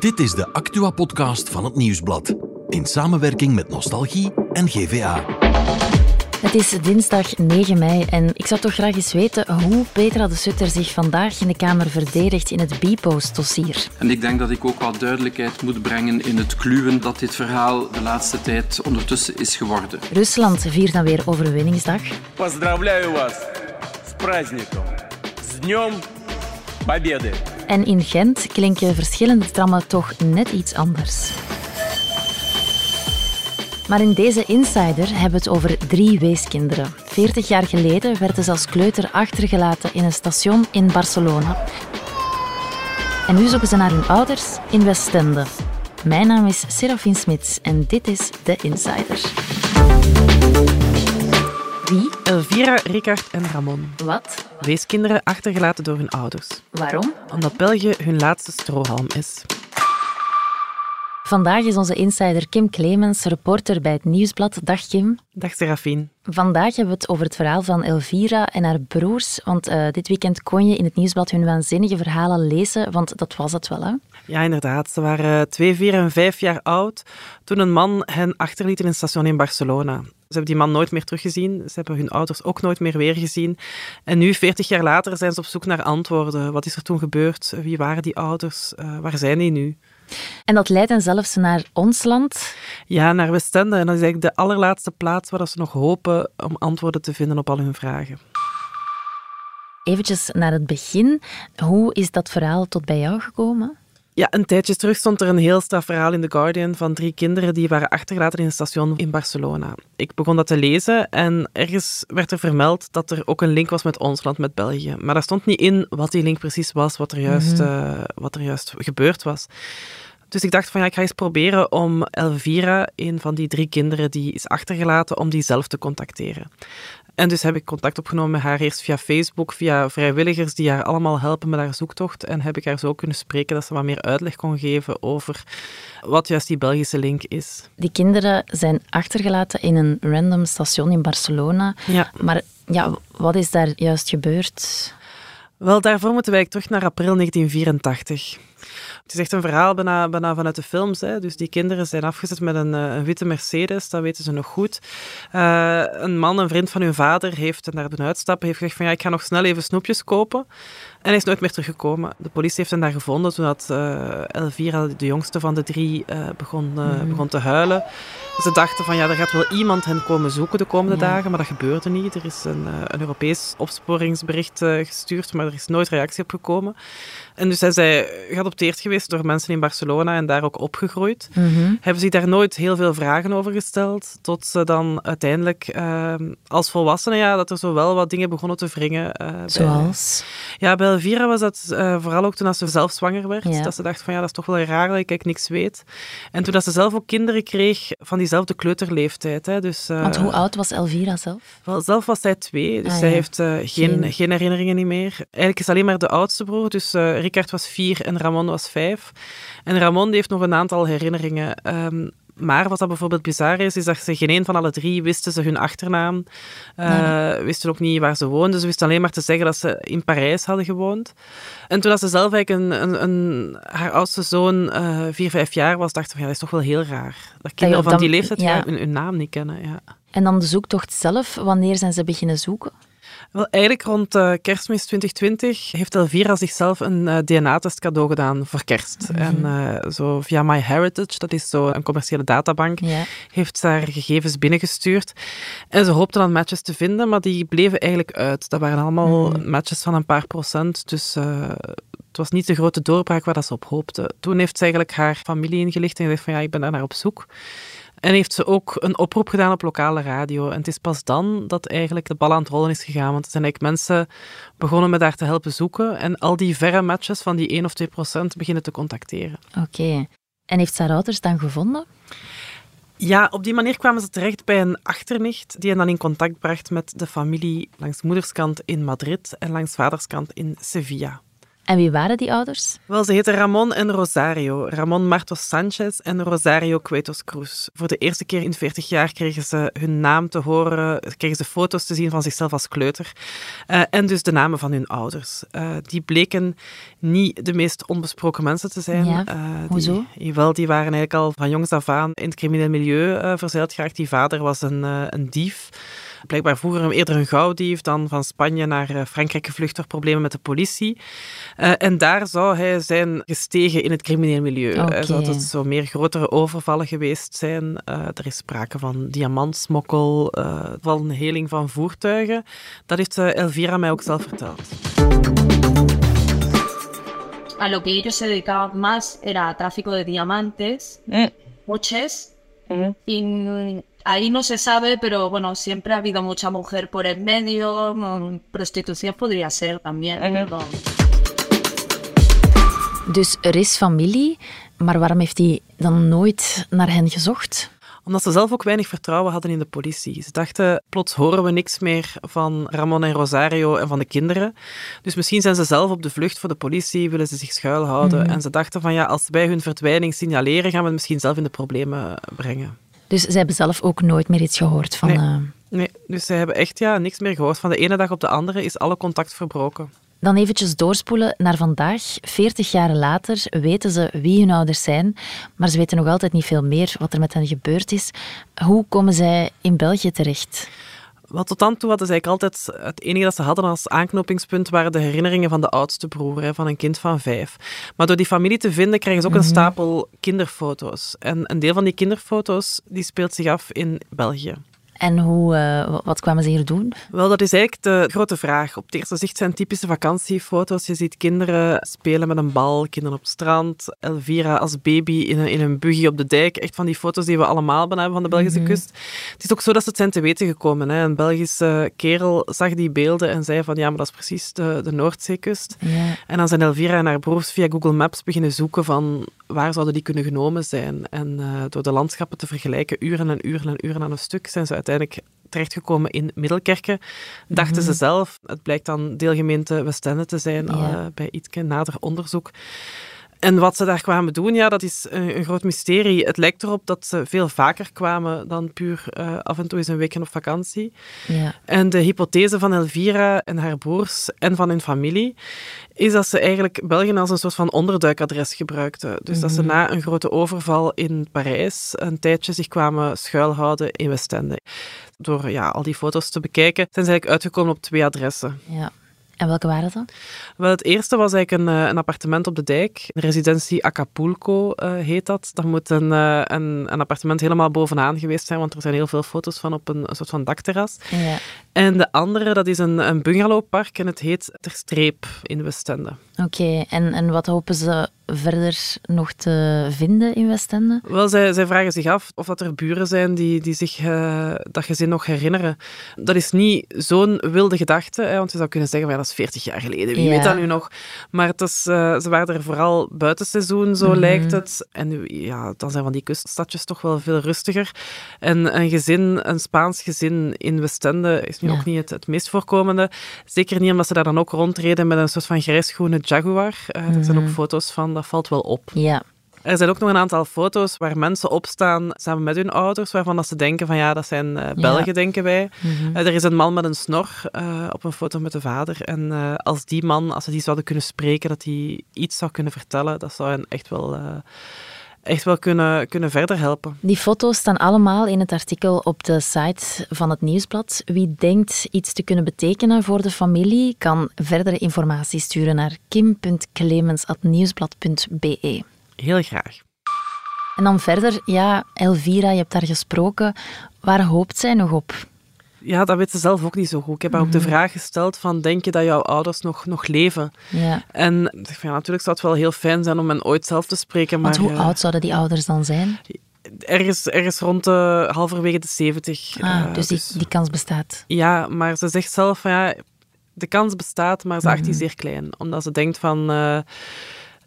Dit is de Actua-podcast van het Nieuwsblad. In samenwerking met Nostalgie en GVA. Het is dinsdag 9 mei en ik zou toch graag eens weten hoe Petra de Sutter zich vandaag in de Kamer verdedigt in het Bipost-dossier. En ik denk dat ik ook wat duidelijkheid moet brengen in het kluwen dat dit verhaal de laatste tijd ondertussen is geworden. Rusland viert dan weer overwinningsdag. Поздравляю вас с праздником, с Днем Победы. En in Gent klinken verschillende trammen toch net iets anders. Maar in deze Insider hebben we het over drie weeskinderen. 40 jaar geleden werden ze als kleuter achtergelaten in een station in Barcelona. En nu zoeken ze naar hun ouders in Westende. Mijn naam is Serafin Smits en dit is de Insider. Wie? Elvira, Ricard en Ramon. Wat? Weeskinderen achtergelaten door hun ouders. Waarom? Omdat België hun laatste strohalm is. Vandaag is onze insider Kim Clemens, reporter bij het Nieuwsblad. Dag Kim. Dag Serafine. Vandaag hebben we het over het verhaal van Elvira en haar broers. Want uh, dit weekend kon je in het Nieuwsblad hun waanzinnige verhalen lezen, want dat was het wel, hè? Ja, inderdaad. Ze waren twee, vier en vijf jaar oud toen een man hen achterliet in een station in Barcelona. Ze hebben die man nooit meer teruggezien. Ze hebben hun ouders ook nooit meer weergezien. En nu, 40 jaar later, zijn ze op zoek naar antwoorden. Wat is er toen gebeurd? Wie waren die ouders? Uh, waar zijn die nu? En dat leidt hen zelfs naar ons land? Ja, naar Westende. En dat is eigenlijk de allerlaatste plaats waar ze nog hopen om antwoorden te vinden op al hun vragen. Eventjes naar het begin. Hoe is dat verhaal tot bij jou gekomen? Ja, een tijdje terug stond er een heel straf verhaal in The Guardian van drie kinderen die waren achtergelaten in een station in Barcelona. Ik begon dat te lezen en ergens werd er vermeld dat er ook een link was met ons land, met België. Maar daar stond niet in wat die link precies was, wat er juist, mm -hmm. uh, wat er juist gebeurd was. Dus ik dacht van ja, ik ga eens proberen om Elvira, een van die drie kinderen die is achtergelaten, om die zelf te contacteren. En dus heb ik contact opgenomen met haar eerst via Facebook, via vrijwilligers die haar allemaal helpen met haar zoektocht. En heb ik haar zo kunnen spreken dat ze wat meer uitleg kon geven over wat juist die Belgische link is. Die kinderen zijn achtergelaten in een random station in Barcelona. Ja. Maar ja, wat is daar juist gebeurd? Wel, daarvoor moeten wij terug naar april 1984. Het is echt een verhaal bijna, bijna vanuit de films. Hè. Dus die kinderen zijn afgezet met een, een witte Mercedes, dat weten ze nog goed. Uh, een man, een vriend van hun vader, heeft naar de uitstappen, heeft gezegd van ja, ik ga nog snel even snoepjes kopen. En hij is nooit meer teruggekomen. De politie heeft hem daar gevonden toen dat, uh, Elvira, de jongste van de drie, uh, begon, uh, mm-hmm. begon te huilen. Ze dachten van ja, er gaat wel iemand hen komen zoeken de komende ja. dagen, maar dat gebeurde niet. Er is een, een Europees opsporingsbericht gestuurd, maar er is nooit reactie op gekomen. En dus hij is geadopteerd geweest door mensen in Barcelona en daar ook opgegroeid. Mm-hmm. Hebben zich daar nooit heel veel vragen over gesteld, tot ze dan uiteindelijk als volwassenen, ja, dat er zo wel wat dingen begonnen te wringen. Zoals? Bij, ja, bij Elvira was dat uh, vooral ook toen ze zelf zwanger werd. Ja. Dat ze dacht van ja, dat is toch wel raar dat ik niks weet. En toen dat ze zelf ook kinderen kreeg van diezelfde kleuterleeftijd. Hè. Dus, uh, Want hoe oud was Elvira zelf? Wel, zelf was zij twee, dus Ah, zij ja. heeft uh, geen, Geen- geen herinneringen niet meer. Eigenlijk is alleen maar de oudste broer, dus Ricard was vier en Ramon was vijf. En Ramon die heeft nog een aantal herinneringen. Ehm, maar wat dat bijvoorbeeld bizar is, is dat ze geen een van alle drie wisten ze hun achternaam. Uh, Wisten ook niet waar ze woonden. Ze wisten alleen maar te zeggen dat ze in Parijs hadden gewoond. En toen ze zelf eigenlijk een, een, een, haar oudste zoon uh, vier, vijf jaar was, dacht ze van ja, dat is toch wel heel raar. Dat kinderen op van die leeftijd ja. ja, hun, hun naam niet kennen. Ja. En dan de zoektocht zelf, wanneer zijn ze beginnen zoeken? Wel, eigenlijk rond uh, kerstmis 2020 heeft Elvira zichzelf een uh, DNA-test cadeau gedaan voor kerst. Mhm. En uh, zo via MyHeritage, dat is zo een commerciële databank, heeft ze haar gegevens binnengestuurd. En ze hoopte dan matches te vinden, maar die bleven eigenlijk uit. Dat waren allemaal Mhm. matches van een paar procent, dus het was niet de grote doorbraak waar dat ze op hoopte. Toen heeft ze eigenlijk haar familie ingelicht en gezegd van ja, ik ben daar naar op zoek. En heeft ze ook een oproep gedaan op lokale radio. En het is pas dan dat eigenlijk de bal aan het rollen is gegaan. Want er zijn eigenlijk mensen begonnen met haar te helpen zoeken. En al die verre matches van die 1 of 2 procent beginnen te contacteren. Oké. En heeft ze haar ouders dan gevonden? Ja, op die manier kwamen ze terecht bij een achternicht die hen dan in contact bracht met de familie langs moederskant in Madrid en langs vaderskant in Sevilla. En wie waren die ouders? Wel, ze heten Ramon en Rosario. Ramon Martos Sanchez en Rosario Cuetos Cruz. Voor de eerste keer in 40 jaar kregen ze hun naam te horen, kregen ze foto's te zien van zichzelf als kleuter. Uh, en dus de namen van hun ouders. Uh, die bleken niet de meest onbesproken mensen te zijn. Ja, uh, hoezo? Die, wel, die waren eigenlijk al van jongs af aan in het crimineel milieu verzeild geraakt. Die vader was een, een dief blijkbaar vroeger eerder een gauwdief, dan van Spanje naar eh, Frankrijk gevlucht door problemen met de politie. Uh, en daar zou hij zijn gestegen in het crimineel milieu. Okay. zou het zo meer grotere overvallen geweest zijn. Uh, er is sprake van diamantsmokkel, van een heling van voertuigen. Dat heeft Elvira mij ook zelf verteld. A lo que ellos se dedicaban más era tráfico de diamantes, Mm. coches, Mm. y mm, ahí no se sabe, pero bueno, siempre ha habido mucha mujer por en medio, prostitución podría ser también. Mhm. ¿no? Dus er is familie, maar waarom heeft hij dan nooit naar hen gezocht? Omdat ze zelf ook weinig vertrouwen hadden in de politie. Ze dachten, plots horen we niks meer van Ramon en Rosario en van de kinderen. Dus misschien zijn ze zelf op de vlucht voor de politie, willen ze zich schuilhouden. En ze dachten van ja, als wij hun verdwijning signaleren, gaan we het misschien zelf in de problemen brengen. Dus zij hebben zelf ook nooit meer iets gehoord van... Nee. eh, Nee, dus ze hebben echt ja, niks meer gehoord. Van de ene dag op de andere is alle contact verbroken. Dan eventjes doorspoelen naar vandaag. 40 jaar later weten ze wie hun ouders zijn, maar ze weten nog altijd niet veel meer wat er met hen gebeurd is. Hoe komen zij in België terecht? Wel, tot dan toe hadden ze eigenlijk altijd... Het enige dat ze hadden als aanknopingspunt waren de herinneringen van de oudste broer, hè, van een kind van vijf. Maar door die familie te vinden, krijgen ze ook een stapel kinderfoto's. En een deel van die kinderfoto's die speelt zich af in België. En hoe, eh, wat kwamen ze hier doen? Wel, dat is eigenlijk de grote vraag. Op het eerste zicht zijn typische vakantiefoto's. Je ziet kinderen spelen met een bal, kinderen op het strand, Elvira als baby in een, in een buggy op de dijk. Echt van die foto's die we allemaal hebben van de Belgische kust. Het is ook zo dat ze het zijn te weten gekomen. Hè. Een Belgische kerel zag die beelden en zei van ja, maar dat is precies de, de Noordzeekust. En dan zijn Elvira en haar broers via Google Maps beginnen zoeken van waar zouden die kunnen genomen zijn. En eh, door de landschappen te vergelijken, uren en uren en uren aan een stuk, zijn ze uiteindelijk terechtgekomen in Middelkerke. Dachten ze zelf. Het blijkt dan deelgemeente Westende te zijn, Ja. eh, bij Ietke, nader onderzoek. En wat ze daar kwamen doen, ja, dat is een, een groot mysterie. Het lijkt erop dat ze veel vaker kwamen dan puur eh, af en toe eens een weekend op vakantie. Ja. En de hypothese van Elvira en haar broers en van hun familie is dat ze eigenlijk België als een soort van onderduikadres gebruikten. Dus dat ze na een grote overval in Parijs een tijdje zich kwamen schuilhouden in Westende. Door ja, al die foto's te bekijken, zijn ze eigenlijk uitgekomen op twee adressen. ja. En welke waren dat? Wel, het eerste was eigenlijk een, eh, een appartement op de dijk. Residentie Acapulco eh, heet dat. Daar moet een, eh, een, een appartement helemaal bovenaan geweest zijn, want er zijn heel veel foto's van op een, een soort van dakterras. Ja. En de andere, dat is een, een bungalowpark en het heet Ter Streep in Westende. Oké, en, en wat hopen ze verder nog te vinden in Westende? Wel, zij, zij vragen zich af of dat er buren zijn die, die zich eh, dat gezin nog herinneren. Dat is niet zo'n wilde gedachte, hè, want je zou kunnen zeggen, van, ja, dat is 40 jaar geleden, wie Ja. weet dat nu nog? Maar het is, eh, ze waren er vooral buitenseizoen, zo lijkt het. En nu, ja, dan zijn van die kuststadjes toch wel veel rustiger. En een gezin, een Spaans gezin in Westende is nu Ja. ook niet het, het meest voorkomende. Zeker niet omdat ze daar dan ook rondreden met een soort van grijsgroene Jaguar. Eh, Er zijn ook foto's van, dat valt wel op. Ja. Er zijn ook nog een aantal foto's waar mensen opstaan samen met hun ouders, waarvan dat ze denken van ja, dat zijn eh, Belgen, denken wij. Eh, er is een man met een snor eh, op een foto met de vader. En eh, als die man, als ze die zouden kunnen spreken, dat hij iets zou kunnen vertellen, dat zou hen echt wel, eh, echt wel kunnen, kunnen verder helpen. Die foto's staan allemaal in het artikel op de site van het Nieuwsblad. Wie denkt iets te kunnen betekenen voor de familie, kan verdere informatie sturen naar kim.clemens.nieuwsblad.be. Heel graag. En dan verder, ja, Elvira, je hebt daar gesproken. Waar hoopt zij nog op? Ja, dat weet ze zelf ook niet zo goed. Ik heb haar ook de vraag gesteld van, denk je dat jouw ouders nog, nog leven? Ja. En ik zeg van, ja, natuurlijk zou het wel heel fijn zijn om hen ooit zelf te spreken, maar... Want hoe oud zouden die ouders dan zijn? Ergens, ergens rond de halverwege de 70. Ah, eh, dus die, die kans bestaat. Ja, maar ze zegt zelf van ja, de kans bestaat, maar ze acht Mhm. die zeer klein. Omdat ze denkt van, eh,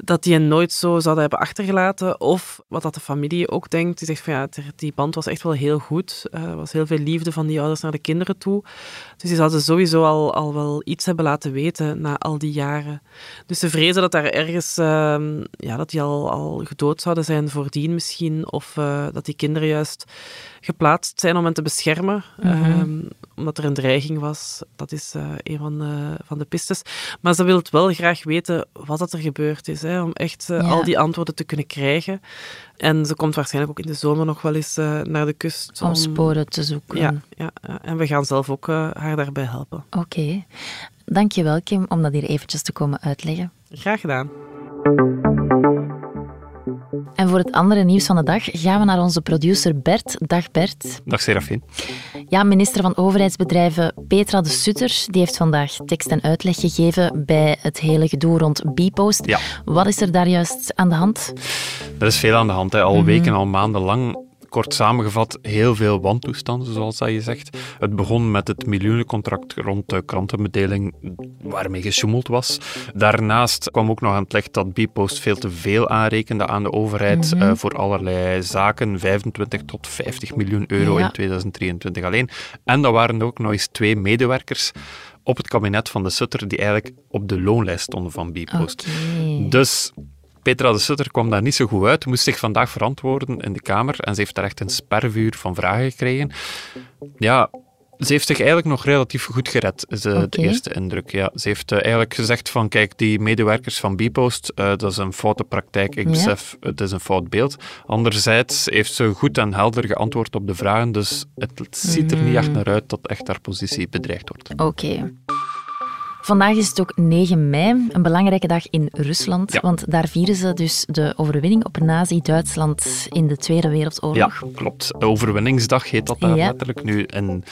dat die hen nooit zo zouden hebben achtergelaten. Of wat dat de familie ook denkt, die zegt van ja, die band was echt wel heel goed. Uh, er was heel veel liefde van die ouders naar de kinderen toe. Dus die zouden sowieso al, al wel iets hebben laten weten na al die jaren. Dus ze vrezen dat daar ergens, uh, ja, dat die al, al gedood zouden zijn voordien misschien. Of uh, dat die kinderen juist geplaatst zijn om hen te beschermen, Mhm. um, omdat er een dreiging was. Dat is uh, een van de, van de pistes. Maar ze wil het wel graag weten wat dat er gebeurd is, hè, om echt uh, Ja. al die antwoorden te kunnen krijgen. En ze komt waarschijnlijk ook in de zomer nog wel eens uh, naar de kust. Om sporen te zoeken. Ja, ja, en we gaan zelf ook haar daarbij helpen. Oké. Okay. Dank je wel, Kim, om dat hier eventjes te komen uitleggen. Graag gedaan. En voor het andere nieuws van de dag gaan we naar onze producer Bert. Dag Bert. Dag Serafin. Ja, minister van Overheidsbedrijven Petra de Sutter die heeft vandaag tekst en uitleg gegeven bij het hele gedoe rond Bpost. Ja. Wat is er daar juist aan de hand? Er is veel aan de hand. Hè. Al Mhm. weken, al maanden lang kort samengevat, heel veel wantoestanden, zoals dat je zegt. Het begon met het miljoenencontract rond de krantenbedeling waarmee gesjoemeld was. Daarnaast kwam ook nog aan het licht dat Bpost veel te veel aanrekende aan de overheid Mhm. uh, voor allerlei zaken. 25 tot 50 miljoen euro Ja. in 2023 alleen. En dat waren ook nog eens twee medewerkers op het kabinet van de Sutter die eigenlijk op de loonlijst stonden van Bpost. Dus Petra de Sutter kwam daar niet zo goed uit, moest zich vandaag verantwoorden in de Kamer en ze heeft daar echt een spervuur van vragen gekregen. Ja, ze heeft zich eigenlijk nog relatief goed gered, is Oké. de eerste indruk. Ja, ze heeft uh, eigenlijk gezegd van, kijk, die medewerkers van Bpost, uh, dat is een foute praktijk. Ik Ja. besef, het is een fout beeld. Anderzijds heeft ze goed en helder geantwoord op de vragen, dus het ziet er niet echt naar uit dat echt haar positie bedreigd wordt. Oké. Vandaag is het ook 9 mei, een belangrijke dag in Rusland, Ja. want daar vieren ze dus de overwinning op Nazi-Duitsland in de Tweede Ja, Wereldoorlog. klopt. Overwinningsdag heet dat daar Ja. letterlijk. Nu, in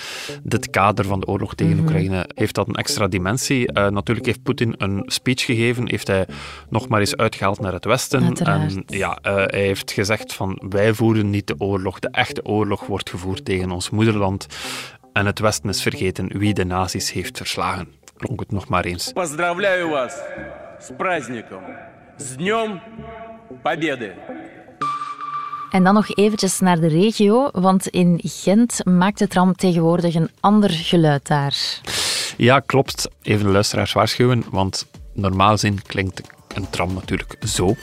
dit kader van de oorlog tegen Mhm. Oekraïne heeft dat een extra dimensie. Eh, natuurlijk heeft Poetin een speech gegeven, heeft hij nog maar eens uitgehaald naar het Westen. Uiteraard. En ja, eh, hij heeft gezegd van wij voeren niet de oorlog. De echte oorlog wordt gevoerd tegen ons moederland. En het Westen is vergeten wie de nazi's heeft verslagen Klonk het nog maar eens. Поздравляю вас с праздником, с Днем Победы! En dan nog eventjes naar de regio, want in Gent maakt de tram tegenwoordig een ander geluid daar. Ja, klopt. Even de luisteraars waarschuwen, want normaal zin klinkt een tram natuurlijk zo.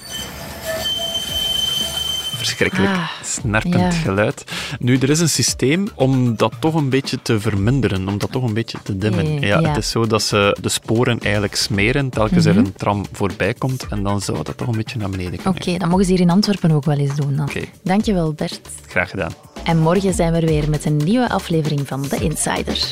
Verschrikkelijk Ah, snerpend ja. geluid. Nu, er is een systeem om dat toch een beetje te verminderen, om dat toch een beetje te dimmen. Eh, ja, ja. Het is zo dat ze de sporen eigenlijk smeren telkens Mhm. er een tram voorbij komt en dan zou dat toch een beetje naar beneden Oké, kunnen. dat mogen ze hier in Antwerpen ook wel eens doen dan. Dankjewel Bert. Graag gedaan. En morgen zijn we er weer met een nieuwe aflevering van The Insider.